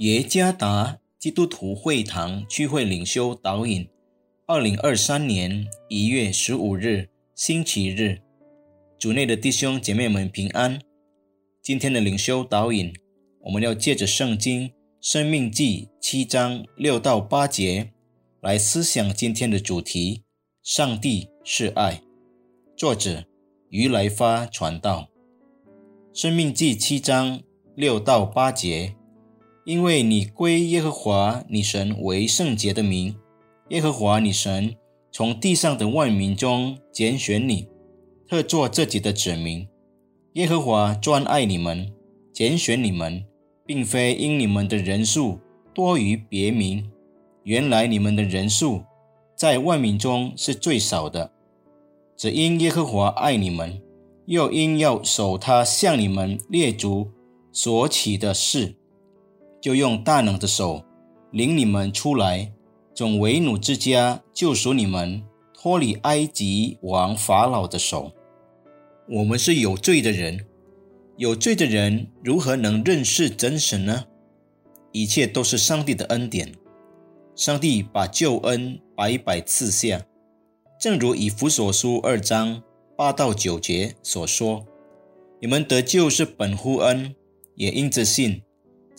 耶加达基督徒会堂聚会领袖导引，二零二三年一月十五日星期日，主内的弟兄姐妹们平安。今天的领袖导引，我们要借着圣经《生命记》七章六到八节来思想今天的主题：上帝是爱。作者于来发传道，《生命记》七章六到八节。因为你归耶和华你神为圣洁的名，耶和华你神从地上的万民中拣选你，特作自己的子民。耶和华专爱你们，拣选你们，并非因你们的人数多于别名。原来你们的人数在万民中是最少的，只因耶和华爱你们，又因要守他向你们列祖所起的事。就用大能的手领你们出来，从为奴之家救赎你们，脱离埃及王法老的手。我们是有罪的人，有罪的人如何能认识真神呢？一切都是上帝的恩典，上帝把救恩白白赐下，正如以弗所书二章八到九节所说：“你们得救是本乎恩，也因着信。”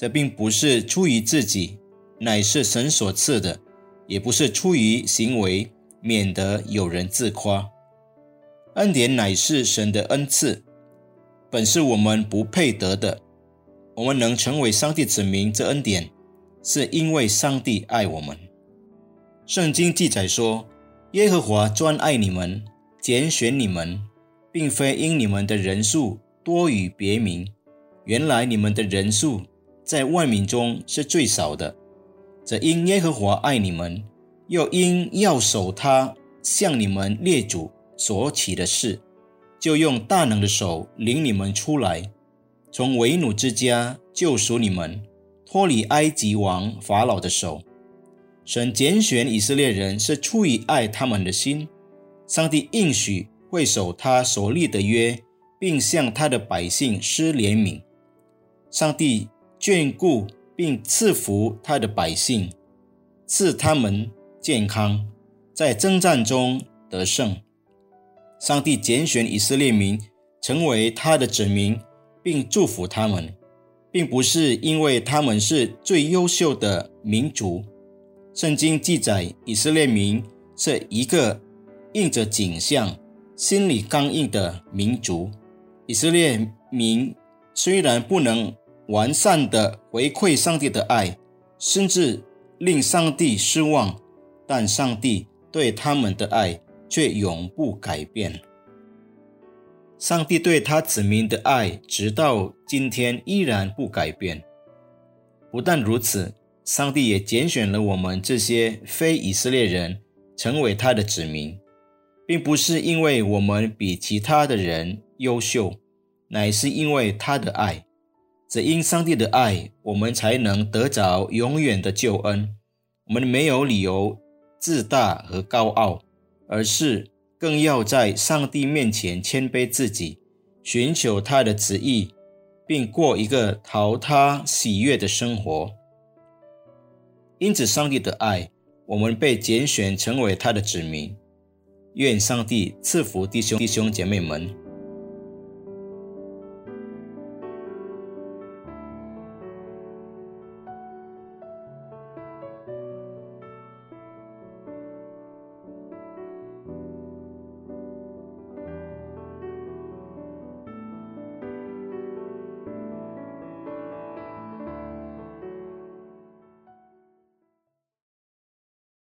这并不是出于自己，乃是神所赐的；也不是出于行为，免得有人自夸。恩典乃是神的恩赐，本是我们不配得的。我们能成为上帝子民，这恩典是因为上帝爱我们。圣经记载说：“耶和华专爱你们，拣选你们，并非因你们的人数多于别名。原来你们的人数。”在万民中是最少的，这因耶和华爱你们，又因要守他向你们列祖所起的事，就用大能的手领你们出来，从为奴之家救赎你们，脱离埃及王法老的手。神拣选以色列人是出于爱他们的心，上帝应许会守他所立的约，并向他的百姓施怜悯。上帝。眷顾并赐福他的百姓，赐他们健康，在征战中得胜。上帝拣选以色列民成为他的子民，并祝福他们，并不是因为他们是最优秀的民族。圣经记载，以色列民是一个印着景象、心里刚硬的民族。以色列民虽然不能。完善的回馈上帝的爱，甚至令上帝失望，但上帝对他们的爱却永不改变。上帝对他子民的爱，直到今天依然不改变。不但如此，上帝也拣选了我们这些非以色列人，成为他的子民，并不是因为我们比其他的人优秀，乃是因为他的爱。只因上帝的爱，我们才能得着永远的救恩。我们没有理由自大和高傲，而是更要在上帝面前谦卑自己，寻求他的旨意，并过一个讨他喜悦的生活。因此，上帝的爱，我们被拣选成为他的子民。愿上帝赐福弟兄弟兄姐妹们。